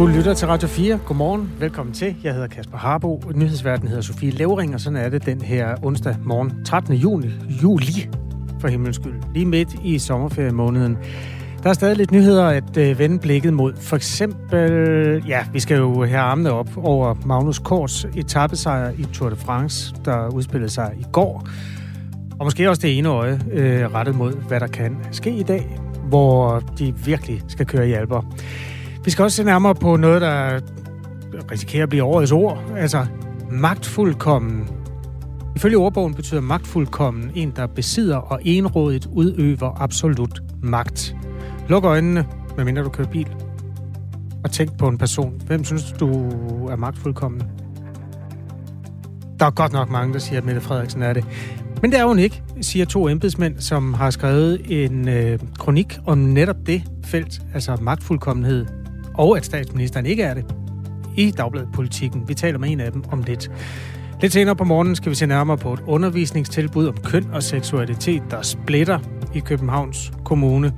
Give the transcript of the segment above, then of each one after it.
Du lytter til Radio 4. Godmorgen. Velkommen til. Jeg hedder Kasper Harbo. Nyhedsverden hedder Sofie Levering, og sådan er det den her onsdag morgen, 13. juni, juli for himlens skyld. Lige midt i sommerferiemåneden. Der er stadig lidt nyheder at øh, vende blikket mod. For eksempel, ja, vi skal jo have armene op over Magnus Kors etappesejr i Tour de France, der udspillede sig i går. Og måske også det ene øje øh, rettet mod, hvad der kan ske i dag, hvor de virkelig skal køre i alber. Vi skal også se nærmere på noget, der risikerer at blive årets ord. Altså magtfuldkommen. Ifølge ordbogen betyder magtfuldkommen en, der besidder og enrådigt udøver absolut magt. Luk øjnene, medmindre du kører bil. Og tænk på en person. Hvem synes du er magtfuldkommen? Der er godt nok mange, der siger, at Mette Frederiksen er det. Men det er hun ikke, siger to embedsmænd, som har skrevet en øh, kronik om netop det felt, altså magtfuldkommenhed og at statsministeren ikke er det, i Dagbladet Politikken. Vi taler med en af dem om lidt. Lidt senere på morgenen skal vi se nærmere på et undervisningstilbud om køn og seksualitet, der splitter i Københavns Kommune.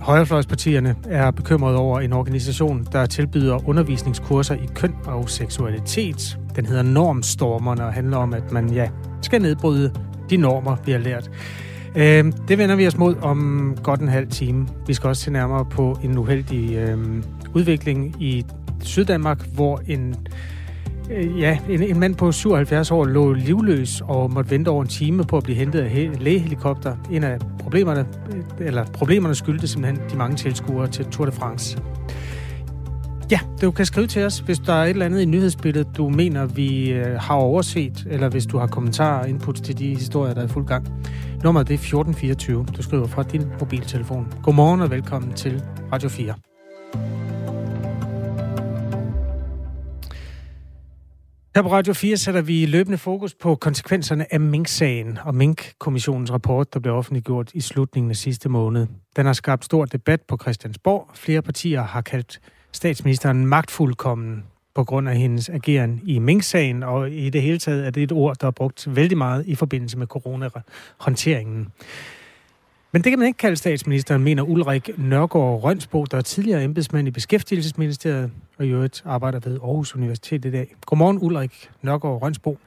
Højrefløjspartierne er bekymrede over en organisation, der tilbyder undervisningskurser i køn og seksualitet. Den hedder Normstormerne og handler om, at man ja, skal nedbryde de normer, vi har lært. Øh, det vender vi os mod om godt en halv time. Vi skal også se nærmere på en uheldig øh, udvikling i Syddanmark, hvor en, øh, ja, en, en mand på 77 år lå livløs og måtte vente over en time på at blive hentet af lægehelikopter. En af problemerne, øh, eller problemerne skyldte simpelthen de mange tilskuere til Tour de France. Ja, du kan skrive til os, hvis der er et eller andet i nyhedsbilledet, du mener, vi øh, har overset, eller hvis du har kommentarer og input til de historier, der er i fuld gang. Nummeret det er 1424. Du skriver fra din mobiltelefon. Godmorgen og velkommen til Radio 4. Her på Radio 4 sætter vi løbende fokus på konsekvenserne af Mink-sagen og Mink-kommissionens rapport, der blev offentliggjort i slutningen af sidste måned. Den har skabt stor debat på Christiansborg. Flere partier har kaldt statsministeren magtfuldkommen på grund af hendes ageren i Mink-sagen, og i det hele taget er det et ord, der er brugt vældig meget i forbindelse med coronahåndteringen. Men det kan man ikke kalde statsministeren, mener Ulrik Nørgaard Rønsbo, der er tidligere embedsmand i Beskæftigelsesministeriet, og i øvrigt arbejder ved Aarhus Universitet i dag. Godmorgen, Ulrik Nørgaard Rønsbo.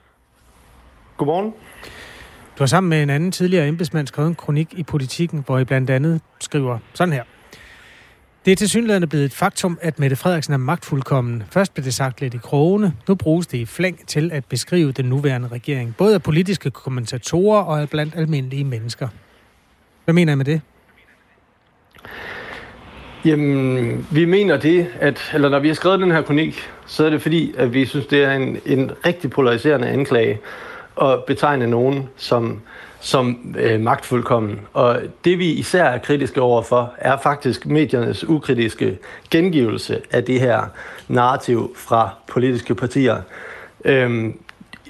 Godmorgen. Du har sammen med en anden tidligere embedsmand skrevet en kronik i politikken, hvor I blandt andet skriver sådan her. Det er tilsyneladende blevet et faktum, at Mette Frederiksen er magtfuldkommen. Først blev det sagt lidt i krogene, nu bruges det i flæng til at beskrive den nuværende regering, både af politiske kommentatorer og blandt almindelige mennesker. Hvad mener I med det? Jamen, vi mener det, at, eller når vi har skrevet den her kronik, så er det fordi, at vi synes, det er en, en rigtig polariserende anklage at betegne nogen som som øh, magtfuldkommen. Og det vi især er kritiske overfor, er faktisk mediernes ukritiske gengivelse af det her narrativ fra politiske partier. Øhm,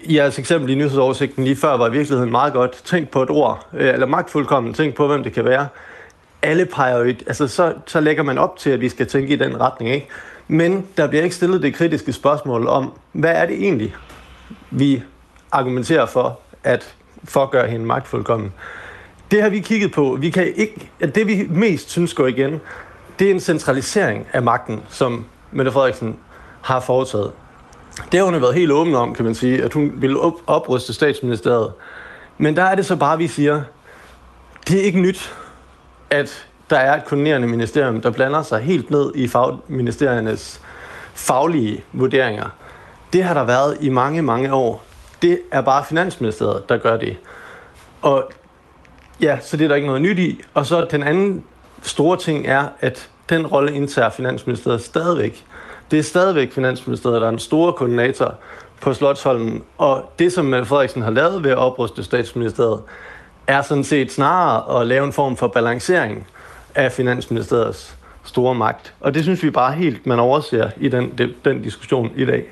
i jeres eksempel i nyhedsoversigten lige før var i virkeligheden meget godt. Tænk på et ord, øh, eller magtfuldkommen, tænk på, hvem det kan være. Alle peger jo, altså så, så lægger man op til, at vi skal tænke i den retning, ikke? Men der bliver ikke stillet det kritiske spørgsmål om, hvad er det egentlig, vi argumenterer for, at for at gøre hende magtfuldkommen. Det har vi kigget på. Vi kan ikke, at det vi mest synes går igen, det er en centralisering af magten, som Mette Frederiksen har foretaget. Det har hun været helt åben om, kan man sige, at hun ville op- opruste statsministeriet. Men der er det så bare, at vi siger, det er ikke nyt, at der er et koordinerende ministerium, der blander sig helt ned i fagministeriernes faglige vurderinger. Det har der været i mange, mange år. Det er bare Finansministeriet, der gør det. Og ja, så det er der ikke noget nyt i. Og så den anden store ting er, at den rolle indtager Finansministeriet stadigvæk. Det er stadigvæk Finansministeriet, der er en store koordinator på Slottholmen. Og det, som Mette Frederiksen har lavet ved at opruste statsministeriet, er sådan set snarere at lave en form for balancering af Finansministeriets store magt. Og det synes vi bare helt, man overser i den, den diskussion i dag.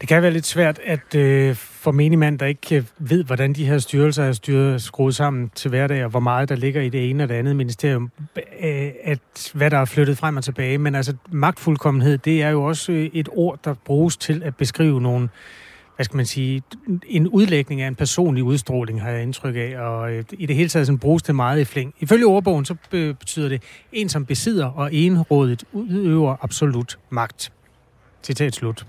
Det kan være lidt svært at øh, for menigmand, der ikke øh, ved, hvordan de her styrelser er styret, skruet sammen til hverdag, og hvor meget der ligger i det ene og det andet ministerium, øh, at hvad der er flyttet frem og tilbage. Men altså, magtfuldkommenhed, det er jo også øh, et ord, der bruges til at beskrive nogle hvad skal man sige, en udlægning af en personlig udstråling, har jeg indtryk af, og øh, i det hele taget sådan bruges det meget i flæng. Ifølge ordbogen, så øh, betyder det, en som besidder og enrådet udøver absolut magt. Citat slut.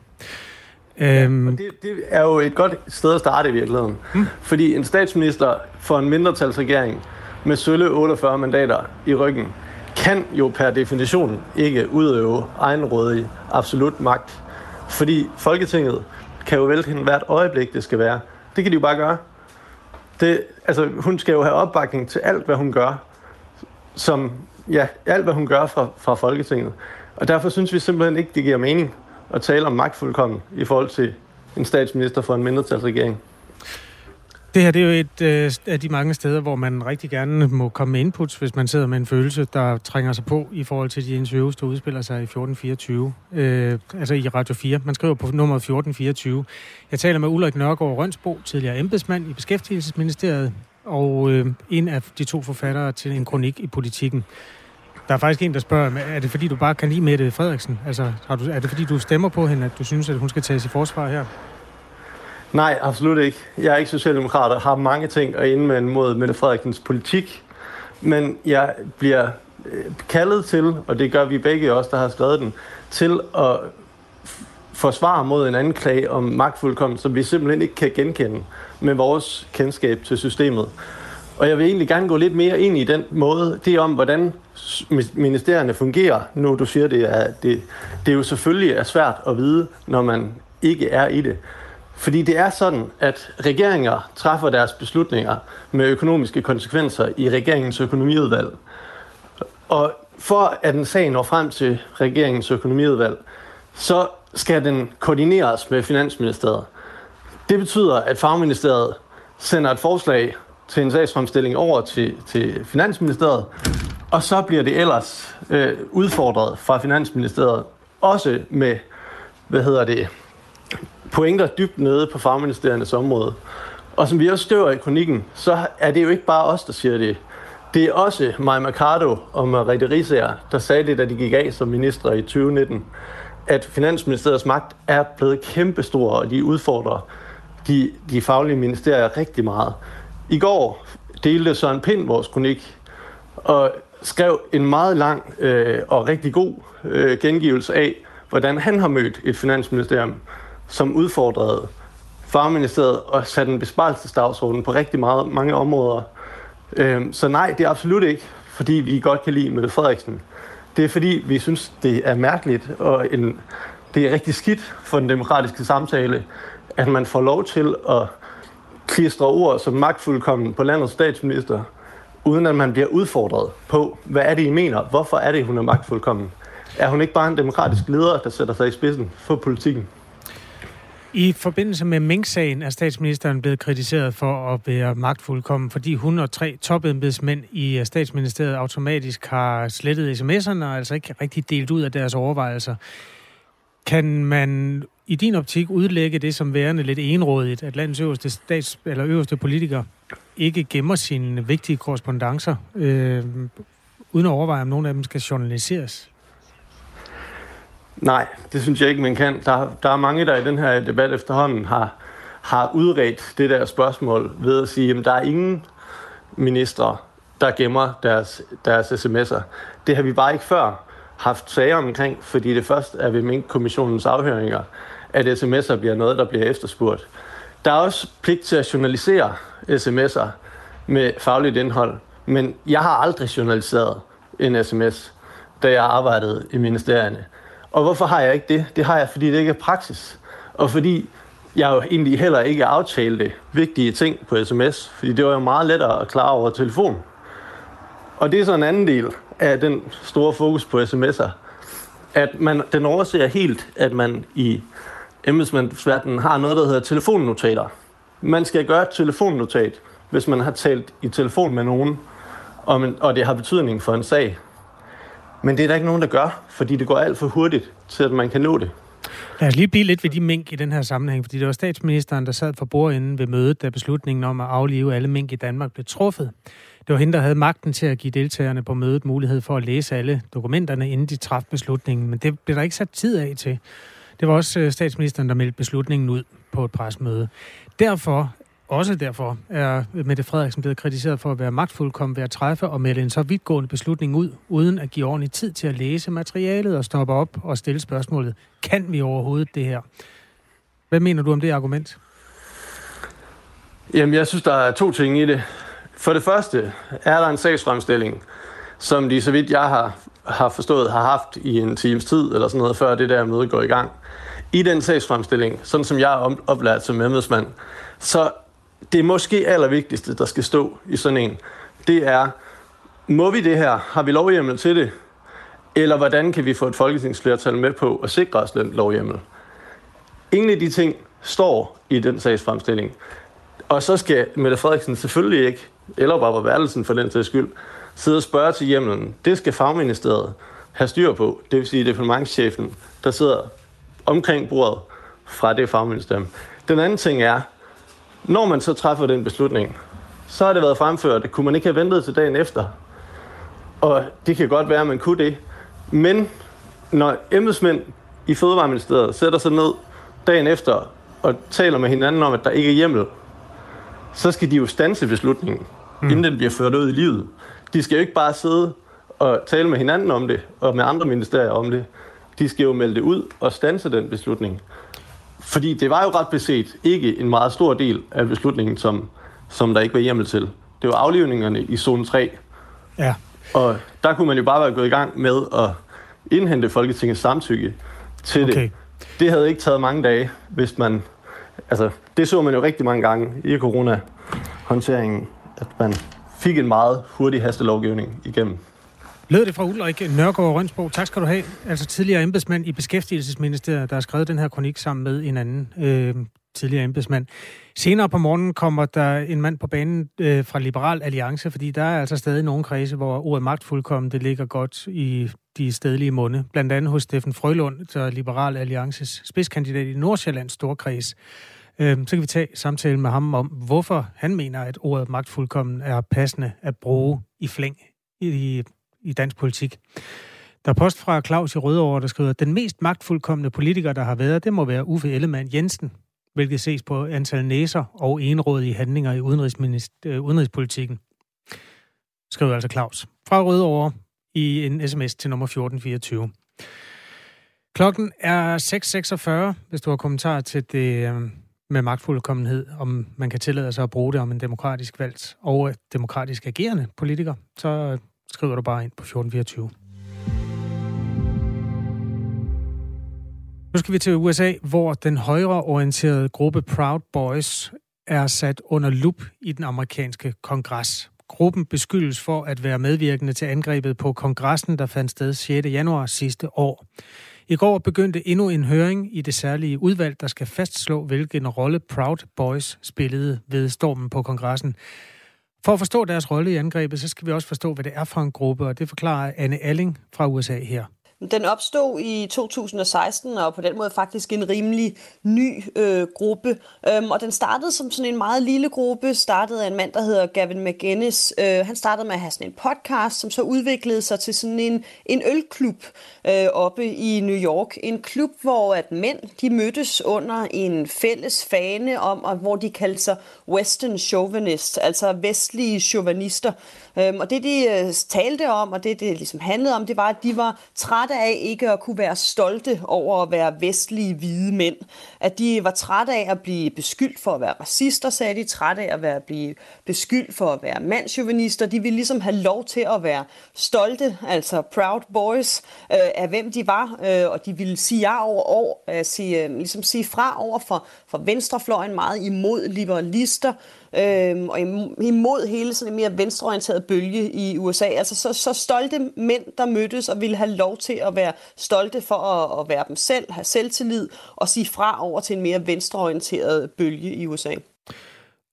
Ja, øhm, og det, det er jo et godt sted at starte i virkeligheden. Hmm. Fordi en statsminister for en mindretalsregering med sølle 48 mandater i ryggen, kan jo per definition ikke udøve egenrådig absolut magt. Fordi Folketinget kan jo vælge hende hvert øjeblik, det skal være. Det kan de jo bare gøre. Det, altså, hun skal jo have opbakning til alt, hvad hun gør, som, ja, alt, hvad hun gør fra, fra Folketinget. Og derfor synes vi simpelthen ikke, det giver mening at tale om magtfuldkommen i forhold til en statsminister for en mindretalsregering. Det her det er jo et øh, af de mange steder, hvor man rigtig gerne må komme med inputs, hvis man sidder med en følelse, der trænger sig på i forhold til de interviews, der udspiller sig i 1424, øh, altså i Radio 4. Man skriver på nummer 1424. Jeg taler med Ulrik Nørgaard Rønsbo, tidligere embedsmand i Beskæftigelsesministeriet, og øh, en af de to forfattere til en kronik i politikken. Der er faktisk en, der spørger, er det fordi, du bare kan lide Mette Frederiksen? Altså, har du, er det fordi, du stemmer på hende, at du synes, at hun skal tages i forsvar her? Nej, absolut ikke. Jeg er ikke socialdemokrat og har mange ting at indvende mod Mette Frederiksens politik. Men jeg bliver øh, kaldet til, og det gør vi begge også, der har skrevet den, til at forsvare mod en anklage om magtfuldkommen, som vi simpelthen ikke kan genkende med vores kendskab til systemet. Og jeg vil egentlig gerne gå lidt mere ind i den måde, det om, hvordan ministerierne fungerer. Nu du siger, det er, det, det er jo selvfølgelig er svært at vide, når man ikke er i det. Fordi det er sådan, at regeringer træffer deres beslutninger med økonomiske konsekvenser i regeringens økonomiudvalg. Og for at en sag når frem til regeringens økonomiudvalg, så skal den koordineres med Finansministeriet. Det betyder, at fagministeriet sender et forslag til en sagsfremstilling over til, til Finansministeriet, og så bliver det ellers øh, udfordret fra Finansministeriet, også med, hvad hedder det, pointer dybt nede på fagministeriernes område. Og som vi også støver i kronikken, så er det jo ikke bare os, der siger det. Det er også Maja Mercado og Mariette Risager, der sagde det, da de gik af som minister i 2019, at Finansministeriets magt er blevet kæmpestor, og de udfordrer de, de faglige ministerier rigtig meget. I går delte Søren Pind vores kronik, og skrev en meget lang øh, og rigtig god øh, gengivelse af, hvordan han har mødt et finansministerium, som udfordrede fagministeriet og satte en besparelsesdagsorden på rigtig meget, mange områder. Øh, så nej, det er absolut ikke, fordi vi godt kan lide Mette Frederiksen. Det er fordi, vi synes, det er mærkeligt, og en, det er rigtig skidt for den demokratiske samtale, at man får lov til at klistre ord som magtfuldkommen på landets statsminister, uden at man bliver udfordret på, hvad er det, I mener? Hvorfor er det, hun er magtfuldkommen? Er hun ikke bare en demokratisk leder, der sætter sig i spidsen for politikken? I forbindelse med Mink-sagen er statsministeren blevet kritiseret for at være magtfuldkommen, fordi hun og tre topembedsmænd i øh, statsministeriet automatisk har slettet sms'erne og altså ikke rigtig delt ud af deres overvejelser. Kan man i din optik udlægge det som værende lidt enrådigt, at landets øverste, stats, eller øverste politiker ikke gemmer sine vigtige korrespondencer, øh, uden at overveje, om nogle af dem skal journaliseres? Nej, det synes jeg ikke, man kan. Der, der er mange, der i den her debat efterhånden har, har udredt det der spørgsmål ved at sige, at der er ingen ministre, der gemmer deres, deres sms'er. Det har vi bare ikke før haft sager omkring, fordi det først er ved Mink-kommissionens afhøringer, at sms'er bliver noget, der bliver efterspurgt. Der er også pligt til at journalisere sms'er med fagligt indhold, men jeg har aldrig journaliseret en sms, da jeg arbejdede i ministerierne. Og hvorfor har jeg ikke det? Det har jeg, fordi det ikke er praksis. Og fordi jeg jo egentlig heller ikke aftalte vigtige ting på sms, fordi det var jo meget lettere at klare over telefon. Og det er så en anden del af den store fokus på sms'er, at man, den overser helt, at man i embedsmandsverdenen har noget, der hedder telefonnotater. Man skal gøre et telefonnotat, hvis man har talt i telefon med nogen, og, man, og det har betydning for en sag. Men det er der ikke nogen, der gør, fordi det går alt for hurtigt til, at man kan nå det. Lad os lige blive lidt ved de mink i den her sammenhæng, fordi det var statsministeren, der sad for bordenden ved mødet, da beslutningen om at aflive alle mink i Danmark blev truffet. Det var hende, der havde magten til at give deltagerne på mødet mulighed for at læse alle dokumenterne, inden de træffede beslutningen, men det blev der ikke sat tid af til. Det var også øh, statsministeren, der meldte beslutningen ud på et presmøde. Derfor også derfor er Mette Frederiksen blevet kritiseret for at være magtfuldkommen ved at træffe og melde en så vidtgående beslutning ud, uden at give ordentlig tid til at læse materialet og stoppe op og stille spørgsmålet, kan vi overhovedet det her? Hvad mener du om det argument? Jamen, jeg synes, der er to ting i det. For det første er der en sagsfremstilling, som de, så vidt jeg har, har forstået, har haft i en times tid, eller sådan noget, før det der møde går i gang. I den sagsfremstilling, sådan som jeg er oplært som embedsmand, så det måske allervigtigste, der skal stå i sådan en, det er, må vi det her? Har vi lovhjemmel til det? Eller hvordan kan vi få et folketingsflertal med på at sikre os den lovhjemmel? Ingen af de ting står i den sagsfremstilling. Og så skal Mette Frederiksen selvfølgelig ikke, eller Barbara Værelsen for den sags skyld, sidde og spørge til hjemlen. Det skal fagministeriet have styr på. Det vil sige departementschefen, der sidder omkring bordet fra det fagministerium. Den anden ting er, når man så træffer den beslutning, så har det været fremført, at kunne man ikke have ventet til dagen efter. Og det kan godt være, at man kunne det. Men når embedsmænd i Fødevareministeriet sætter sig ned dagen efter og taler med hinanden om, at der ikke er hjemmel, så skal de jo stanse beslutningen, mm. inden den bliver ført ud i livet. De skal jo ikke bare sidde og tale med hinanden om det, og med andre ministerier om det. De skal jo melde det ud og stanse den beslutning. Fordi det var jo ret beset ikke en meget stor del af beslutningen, som, som der ikke var hjemmel til. Det var aflivningerne i zone 3. Ja. Og der kunne man jo bare være gået i gang med at indhente Folketingets samtykke til okay. det. Det havde ikke taget mange dage, hvis man... Altså, det så man jo rigtig mange gange i corona-håndteringen, at man fik en meget hurtig hastelovgivning igennem. Lød det fra Ulrik Nørgaard Rønsborg. Tak skal du have. Altså tidligere embedsmand i Beskæftigelsesministeriet, der har skrevet den her kronik sammen med en anden øh, tidligere embedsmand. Senere på morgenen kommer der en mand på banen øh, fra Liberal Alliance, fordi der er altså stadig nogle kredse, hvor ordet magtfuldkommen det ligger godt i de stedlige munde. Blandt andet hos Steffen Frølund, der er Liberal Alliances spidskandidat i Nordsjællands Storkreds. Øh, så kan vi tage samtale med ham om, hvorfor han mener, at ordet magtfuldkommen er passende at bruge i flæng i i dansk politik. Der er post fra Claus i Rødovre, der skriver, den mest magtfuldkommende politiker, der har været, det må være Uffe Ellemann Jensen, hvilket ses på antal næser og enrådige handlinger i øh, udenrigspolitikken. Skriver altså Claus. Fra Rødovre i en sms til nummer 1424. Klokken er 6.46, hvis du har kommentar til det øh, med magtfuldkommenhed, om man kan tillade sig at bruge det om en demokratisk valgt og demokratisk agerende politiker, så skriver du bare ind på 1424. Nu skal vi til USA, hvor den højreorienterede gruppe Proud Boys er sat under lup i den amerikanske kongres. Gruppen beskyldes for at være medvirkende til angrebet på kongressen, der fandt sted 6. januar sidste år. I går begyndte endnu en høring i det særlige udvalg, der skal fastslå, hvilken rolle Proud Boys spillede ved stormen på kongressen. For at forstå deres rolle i angrebet, så skal vi også forstå, hvad det er for en gruppe, og det forklarer Anne Alling fra USA her. Den opstod i 2016, og på den måde faktisk en rimelig ny øh, gruppe. Øhm, og den startede som sådan en meget lille gruppe, startede af en mand, der hedder Gavin McGinnis. Øh, han startede med at have sådan en podcast, som så udviklede sig til sådan en, en ølklub øh, oppe i New York. En klub, hvor at mænd de mødtes under en fælles fane om, og hvor de kaldte sig Western Chauvinist, altså vestlige chauvinister. Øhm, og det, de øh, talte om, og det, det ligesom handlede om, det var, at de var trætte af ikke at kunne være stolte over at være vestlige hvide mænd. At de var trætte af at blive beskyldt for at være racister, sagde de. Trætte af at være, blive beskyldt for at være mandsjuvenister. De ville ligesom have lov til at være stolte, altså proud boys, øh, af hvem de var. Øh, og de ville sige ja over år, øh, sige, øh, ligesom sige fra over for, for venstrefløjen, meget imod liberalister øh, og imod hele sådan en mere venstreorienteret bølge i USA. Altså så, så stolte mænd, der mødtes og ville have lov til at være stolte for at, at være dem selv, have selvtillid og sige fra over til en mere venstreorienteret bølge i USA.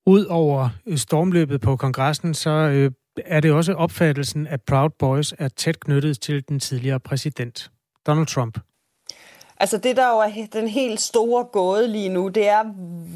Udover øh, stormløbet på kongressen, så øh, er det også opfattelsen, at Proud Boys er tæt knyttet til den tidligere præsident, Donald Trump. Altså det, der jo er den helt store gåde lige nu, det er,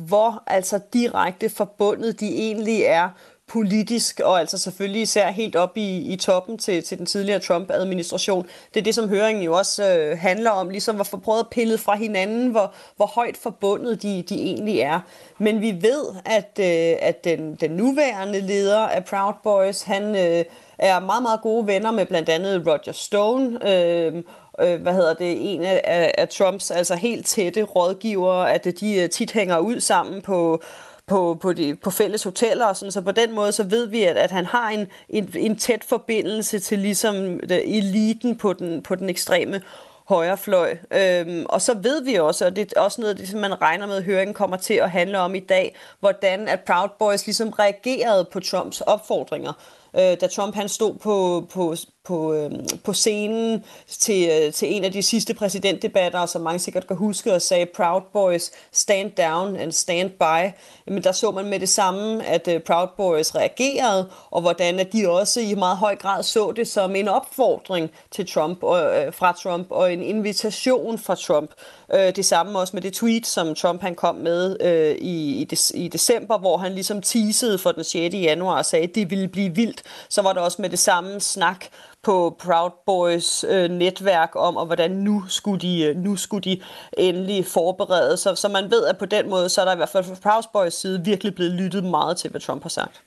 hvor altså direkte forbundet de egentlig er politisk, og altså selvfølgelig især helt op i, i toppen til, til den tidligere Trump-administration. Det er det, som høringen jo også øh, handler om, ligesom at få prøvet at pille fra hinanden, hvor, hvor højt forbundet de, de egentlig er. Men vi ved, at, øh, at den, den nuværende leder af Proud Boys, han øh, er meget, meget gode venner med blandt andet Roger Stone, øh, øh, hvad hedder det, en af, af Trumps altså helt tætte rådgivere, at de øh, tit hænger ud sammen på på, på, de, på fælles hoteller og sådan, så på den måde så ved vi, at, at han har en, en, en tæt forbindelse til ligesom øh, eliten på den, på den ekstreme højrefløj. Øhm, og så ved vi også, og det er også noget, det, som man regner med, at høringen kommer til at handle om i dag, hvordan at Proud Boys ligesom reagerede på Trumps opfordringer øh, da Trump han stod på, på, på, øh, på scenen til, øh, til en af de sidste præsidentdebatter, som mange sikkert kan huske, og sagde Proud Boys stand down and stand by. Men der så man med det samme, at øh, Proud Boys reagerede, og hvordan at de også i meget høj grad så det som en opfordring til Trump og, øh, fra Trump og en invitation fra Trump. Øh, det samme også med det tweet, som Trump han kom med øh, i, i, des, i december, hvor han ligesom teasede for den 6. januar og sagde, at det ville blive vildt. Så var der også med det samme snak på Proud Boys øh, netværk om, og hvordan nu skulle de, øh, nu skulle de endelig forberede sig. Så man ved, at på den måde, så er der i hvert fald fra Proud Boys side virkelig blevet lyttet meget til, hvad Trump har sagt.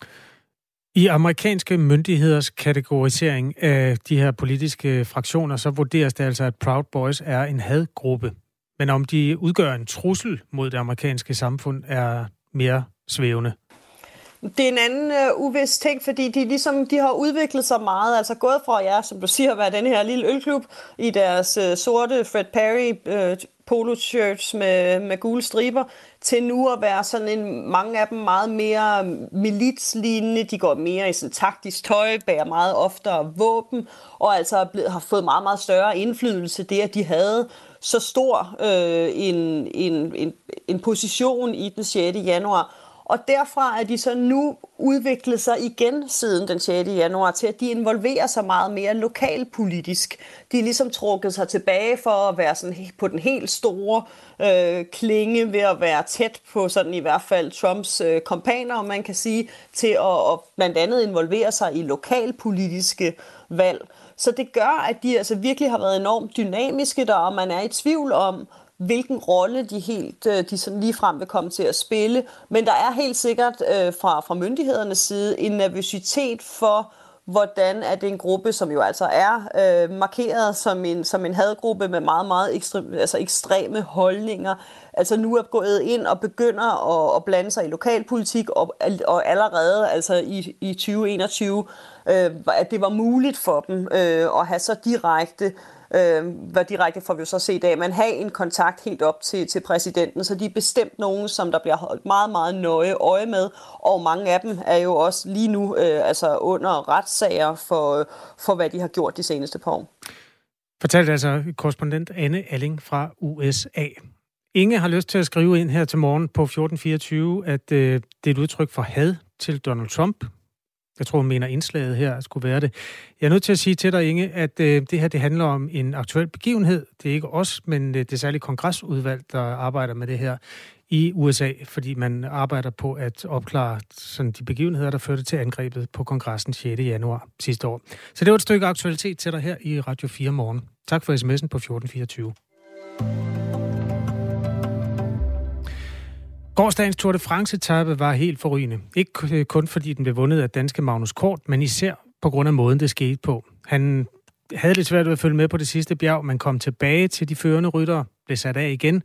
I amerikanske myndigheders kategorisering af de her politiske fraktioner, så vurderes det altså, at Proud Boys er en hadgruppe. Men om de udgør en trussel mod det amerikanske samfund, er mere svævende. Det er en anden øh, uvis ting, fordi de, ligesom, de har udviklet sig meget, altså gået fra, ja, som du siger, at være den her lille ølklub i deres øh, sorte Fred Perry øh, polo shirts med, med gule striber, til nu at være sådan en, mange af dem meget mere militslignende, de går mere i sådan taktisk tøj, bærer meget oftere våben, og altså er blevet, har fået meget, meget større indflydelse, det at de havde så stor øh, en, en, en, en position i den 6. januar. Og derfra er de så nu udviklet sig igen siden den 6. januar til, at de involverer sig meget mere lokalpolitisk. De er ligesom trukket sig tilbage for at være sådan på den helt store øh, klinge ved at være tæt på sådan i hvert fald Trumps øh, kompaner, om man kan sige, til at, at blandt andet involvere sig i lokalpolitiske valg. Så det gør, at de altså virkelig har været enormt dynamiske der, og man er i tvivl om, hvilken rolle de helt øh, de sådan lige frem vil komme til at spille. Men der er helt sikkert øh, fra, fra myndighedernes side en nervøsitet for, hvordan er det en gruppe, som jo altså er øh, markeret som en, som en hadgruppe med meget, meget ekstrem, altså ekstreme holdninger, altså nu er gået ind og begynder at, at blande sig i lokalpolitik, og, og allerede altså i, i 2021, øh, at det var muligt for dem øh, at have så direkte Øh, øh, hvad direkte får vi jo så set af, men have en kontakt helt op til, til præsidenten, så de er bestemt nogen, som der bliver holdt meget, meget nøje øje med, og mange af dem er jo også lige nu øh, altså under retssager for, for, hvad de har gjort de seneste par år. Fortalte altså korrespondent Anne Alling fra USA. Inge har lyst til at skrive ind her til morgen på 1424, at øh, det er et udtryk for had til Donald Trump. Jeg tror, hun mener indslaget her skulle være det. Jeg er nødt til at sige til dig, Inge, at øh, det her det handler om en aktuel begivenhed. Det er ikke os, men øh, det er særligt kongresudvalg, der arbejder med det her i USA, fordi man arbejder på at opklare sådan de begivenheder, der førte til angrebet på kongressen 6. januar sidste år. Så det var et stykke aktualitet til dig her i Radio 4 morgen. Tak for sms'en på 1424. Gårdsdagens Tour de France-etappe var helt forrygende. Ikke øh, kun fordi den blev vundet af danske Magnus Kort, men især på grund af måden, det skete på. Han havde lidt svært ved at følge med på det sidste bjerg, men kom tilbage til de førende ryttere, blev sat af igen,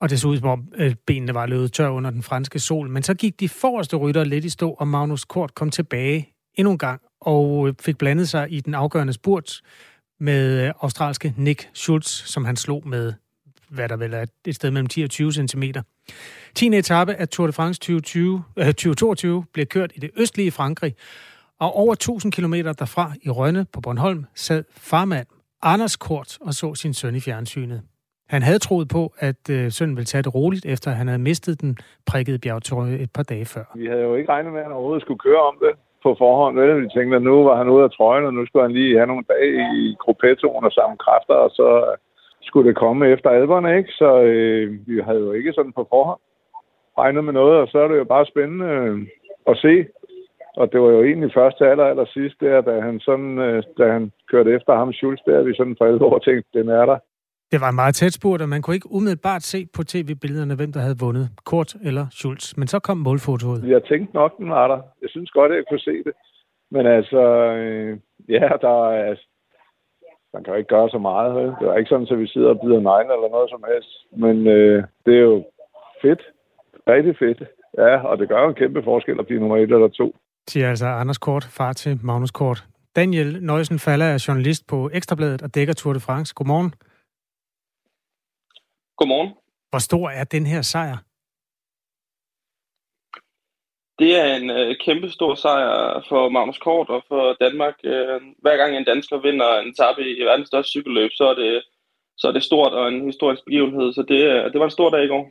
og det så ud som om øh, benene var løbet tør under den franske sol. Men så gik de forreste ryttere lidt i stå, og Magnus Kort kom tilbage endnu en gang og øh, fik blandet sig i den afgørende spurt med australske Nick Schultz, som han slog med hvad der vel er et sted mellem 10 og 20 cm. 10. etape af Tour de France 2020, øh, 2022 blev kørt i det østlige Frankrig, og over 1000 km derfra i Rønne på Bornholm sad farmand Anders Kort og så sin søn i fjernsynet. Han havde troet på, at øh, sønnen ville tage det roligt, efter han havde mistet den prikkede bjergtrøje et par dage før. Vi havde jo ikke regnet med, at han overhovedet skulle køre om det på forhånd. Vel? Vi tænkte, at nu var han ude af trøjen, og nu skulle han lige have nogle dage i gruppettoen og samle kræfter, og så skulle det komme efter alberne, ikke? Så øh, vi havde jo ikke sådan på forhånd regnet med noget, og så er det jo bare spændende, at se. Og det var jo egentlig først til aller, aller sidst der, da han, sådan, øh, da han kørte efter ham Schulz, der vi sådan for alvor tænkte, den er der. Det var en meget tæt spurt, og man kunne ikke umiddelbart se på tv-billederne, hvem der havde vundet, Kort eller Schulz. Men så kom målfotoet. Jeg tænkte nok, den var der. Jeg synes godt, at jeg kunne se det. Men altså, øh, ja, der er, altså, man kan jo ikke gøre så meget. Vel? Det er ikke sådan, at vi sidder og bider negle eller noget som helst. Men øh, det er jo fedt. Rigtig fedt. Ja, og det gør jo en kæmpe forskel at blive nummer et eller to. Siger altså Anders Kort, far til Magnus Kort. Daniel Nøjsen Faller er journalist på Ekstrabladet og dækker Tour de France. Godmorgen. Godmorgen. Hvor stor er den her sejr? Det er en øh, kæmpe stor sejr for Magnus Kort og for Danmark. Øh, hver gang en dansker vinder en etape i verdens største cykelløb, så er det, så er det stort og en historisk begivenhed. Så det, øh, det var en stor dag i går.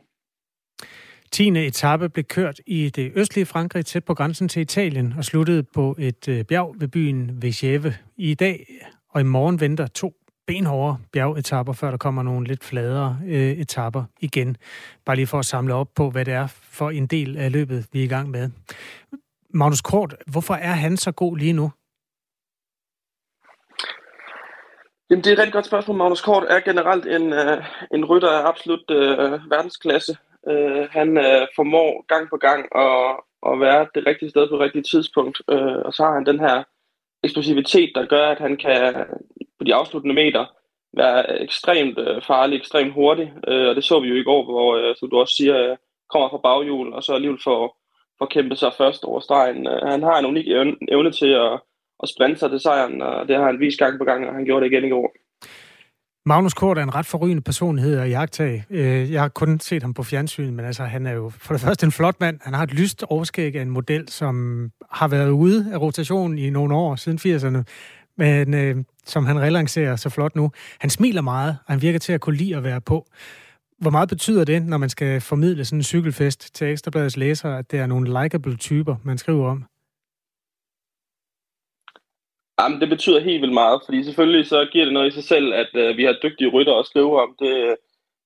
10. etape blev kørt i det østlige Frankrig tæt på grænsen til Italien og sluttede på et øh, bjerg ved byen Vigeve. I dag og i morgen venter to benhårde bjergetapper, før der kommer nogle lidt fladere øh, etapper igen. Bare lige for at samle op på, hvad det er for en del af løbet, vi er i gang med. Magnus Kort, hvorfor er han så god lige nu? Jamen, det er et rigtig godt spørgsmål. Magnus Kort er generelt en, uh, en rytter af absolut uh, verdensklasse. Uh, han uh, formår gang på gang at, at være det rigtige sted på det rigtige tidspunkt, uh, og så har han den her eksplosivitet, der gør, at han kan på de afsluttende meter være ekstremt øh, farlig, ekstremt hurtig. Øh, og det så vi jo i går, hvor, øh, som du også siger, øh, kommer fra baghjul, og så alligevel får, får kæmpet sig først over stregen. Øh, han har en unik evne, til at, at sprinte sig til sejren, og det har han vist gang på gang, og han gjorde det igen i går. Magnus Kort er en ret forrygende personlighed at jagtage. Øh, jeg har kun set ham på fjernsyn, men altså, han er jo for det første en flot mand. Han har et lyst overskæg af en model, som har været ude af rotation i nogle år, siden 80'erne men øh, som han relancerer så flot nu. Han smiler meget, og han virker til at kunne lide at være på. Hvor meget betyder det, når man skal formidle sådan en cykelfest til Ekstrabladets læsere, at det er nogle likable typer, man skriver om? Jamen, det betyder helt vildt meget, fordi selvfølgelig så giver det noget i sig selv, at øh, vi har dygtige rytter at skrive om. Det,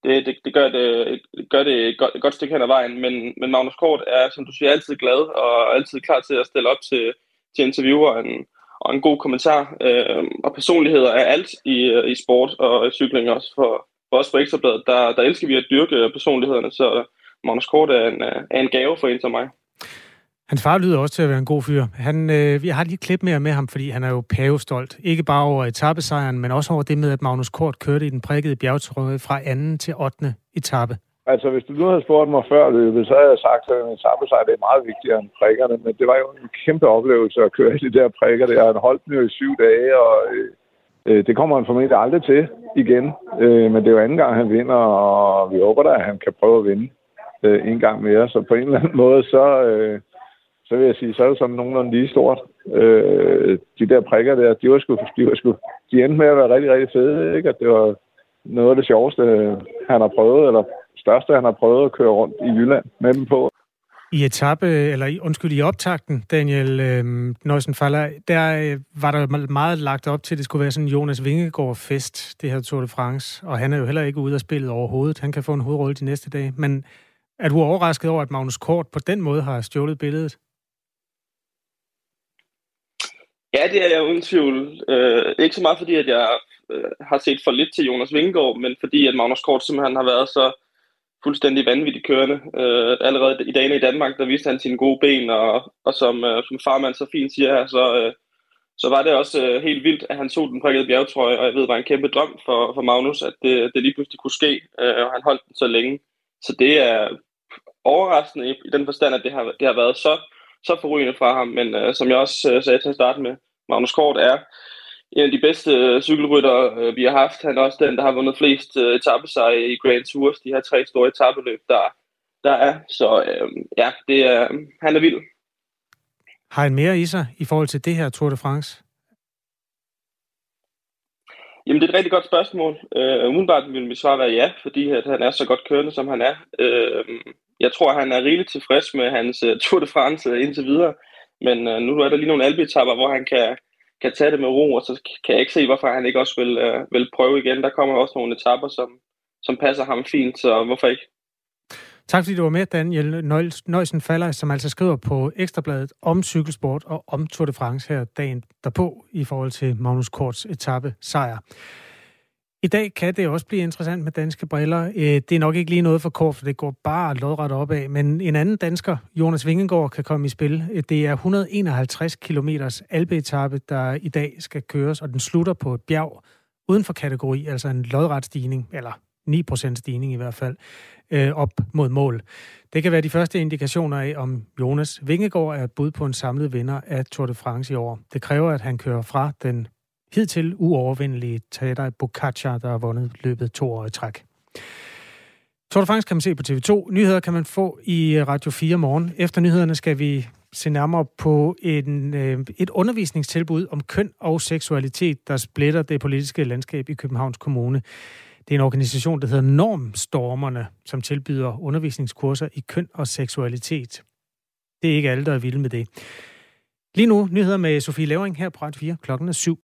det, det, det gør det, gør det et, godt, et godt stykke hen ad vejen, men, men Magnus Kort er, som du siger, altid glad og altid klar til at stille op til, til intervieweren og en god kommentar. Øh, og personligheder er alt i, øh, i sport og i cykling også. For, for os på Ekstrabladet, der, der elsker vi at dyrke personlighederne, så Magnus Kort er en, øh, er en gave for en som mig. Hans far lyder også til at være en god fyr. Han, øh, vi har lige klip mere med ham, fordi han er jo pavestolt. Ikke bare over etappesejren, men også over det med, at Magnus Kort kørte i den prikkede bjergtrøje fra anden til 8. etape. Altså, hvis du nu havde spurgt mig før løbet, så havde jeg sagt, at en etappesejr det er meget vigtigere end prikkerne. Men det var jo en kæmpe oplevelse at køre i de der prikker. Det har holdt den jo i syv dage, og øh, øh, det kommer han formentlig aldrig til igen. Øh, men det er jo anden gang, han vinder, og vi håber da, at han kan prøve at vinde øh, en gang mere. Så på en eller anden måde, så, øh, så vil jeg sige, så er det sådan nogenlunde lige stort. Øh, de der prikker der, de var sgu, de, var sgu, de endte med at være rigtig, rigtig fede. Ikke? At det var noget af det sjoveste, han har prøvet, eller største, han har prøvet at køre rundt i Jylland med dem på. I etape, eller undskyld, i optakten, Daniel øh, Nøjsenfaller, der øh, var der meget lagt op til, at det skulle være sådan Jonas Vingegaard-fest, det her Tour de France. Og han er jo heller ikke ude af spillet overhovedet. Han kan få en hovedrolle de næste dage. Men er du overrasket over, at Magnus Kort på den måde har stjålet billedet? Ja, det er jeg uden tvivl. Øh, ikke så meget fordi, at jeg øh, har set for lidt til Jonas Vingegaard, men fordi at Magnus Kort simpelthen har været så fuldstændig vanvittigt kørende. Øh, allerede i dagene i Danmark, der viste han sine gode ben, og, og som, øh, som farmand så fint siger her, så, øh, så var det også øh, helt vildt, at han tog den prikkede bjergtrøje, og jeg ved, det var en kæmpe drøm for, for Magnus, at det, det lige pludselig kunne ske, øh, og han holdt den så længe. Så det er overraskende i, i den forstand, at det har, det har været så, så forrygende fra ham, men øh, som jeg også øh, sagde til at starte med, Magnus Kort er en af de bedste øh, cykelrytter, øh, vi har haft. Han er også den, der har vundet flest øh, etappesejre i Grand Tours, de her tre store etappeløb, der, der er. Så øh, ja, det er, han er vild. Har han mere i sig i forhold til det her Tour de France? Jamen, det er et rigtig godt spørgsmål. Øh, umiddelbart vil mit svar være ja, fordi at han er så godt kørende, som han er. Øh, jeg tror, han er rigeligt tilfreds med hans uh, Tour de France indtil videre. Men uh, nu er der lige nogle albeetapper, hvor han kan, kan tage det med ro, og så kan jeg ikke se, hvorfor han ikke også vil, øh, vil prøve igen. Der kommer også nogle etapper, som, som passer ham fint, så hvorfor ikke? Tak fordi du var med, Daniel Nøjsen Faller, som altså skriver på Ekstrabladet om cykelsport og om Tour de France her dagen derpå i forhold til Magnus Korts etape sejr. I dag kan det også blive interessant med danske briller. Øh, det er nok ikke lige noget for kort, for det går bare lodret opad. Men en anden dansker, Jonas Vingegaard, kan komme i spil. Øh, det er 151 km alpeetappe, der i dag skal køres, og den slutter på et bjerg uden for kategori, altså en lodret stigning, eller 9% stigning i hvert fald, øh, op mod mål. Det kan være de første indikationer af, om Jonas Vingegaard er bud på en samlet vinder af Tour de France i år. Det kræver, at han kører fra den hidtil uovervindelige Tadej Bocacha, der har vundet løbet to år i træk. Tour de France kan man se på TV2. Nyheder kan man få i Radio 4 morgen. Efter nyhederne skal vi se nærmere på en, øh, et undervisningstilbud om køn og seksualitet, der splitter det politiske landskab i Københavns Kommune. Det er en organisation, der hedder Normstormerne, som tilbyder undervisningskurser i køn og seksualitet. Det er ikke alle, der er vilde med det. Lige nu nyheder med Sofie Levering her på Radio 4. Klokken er syv.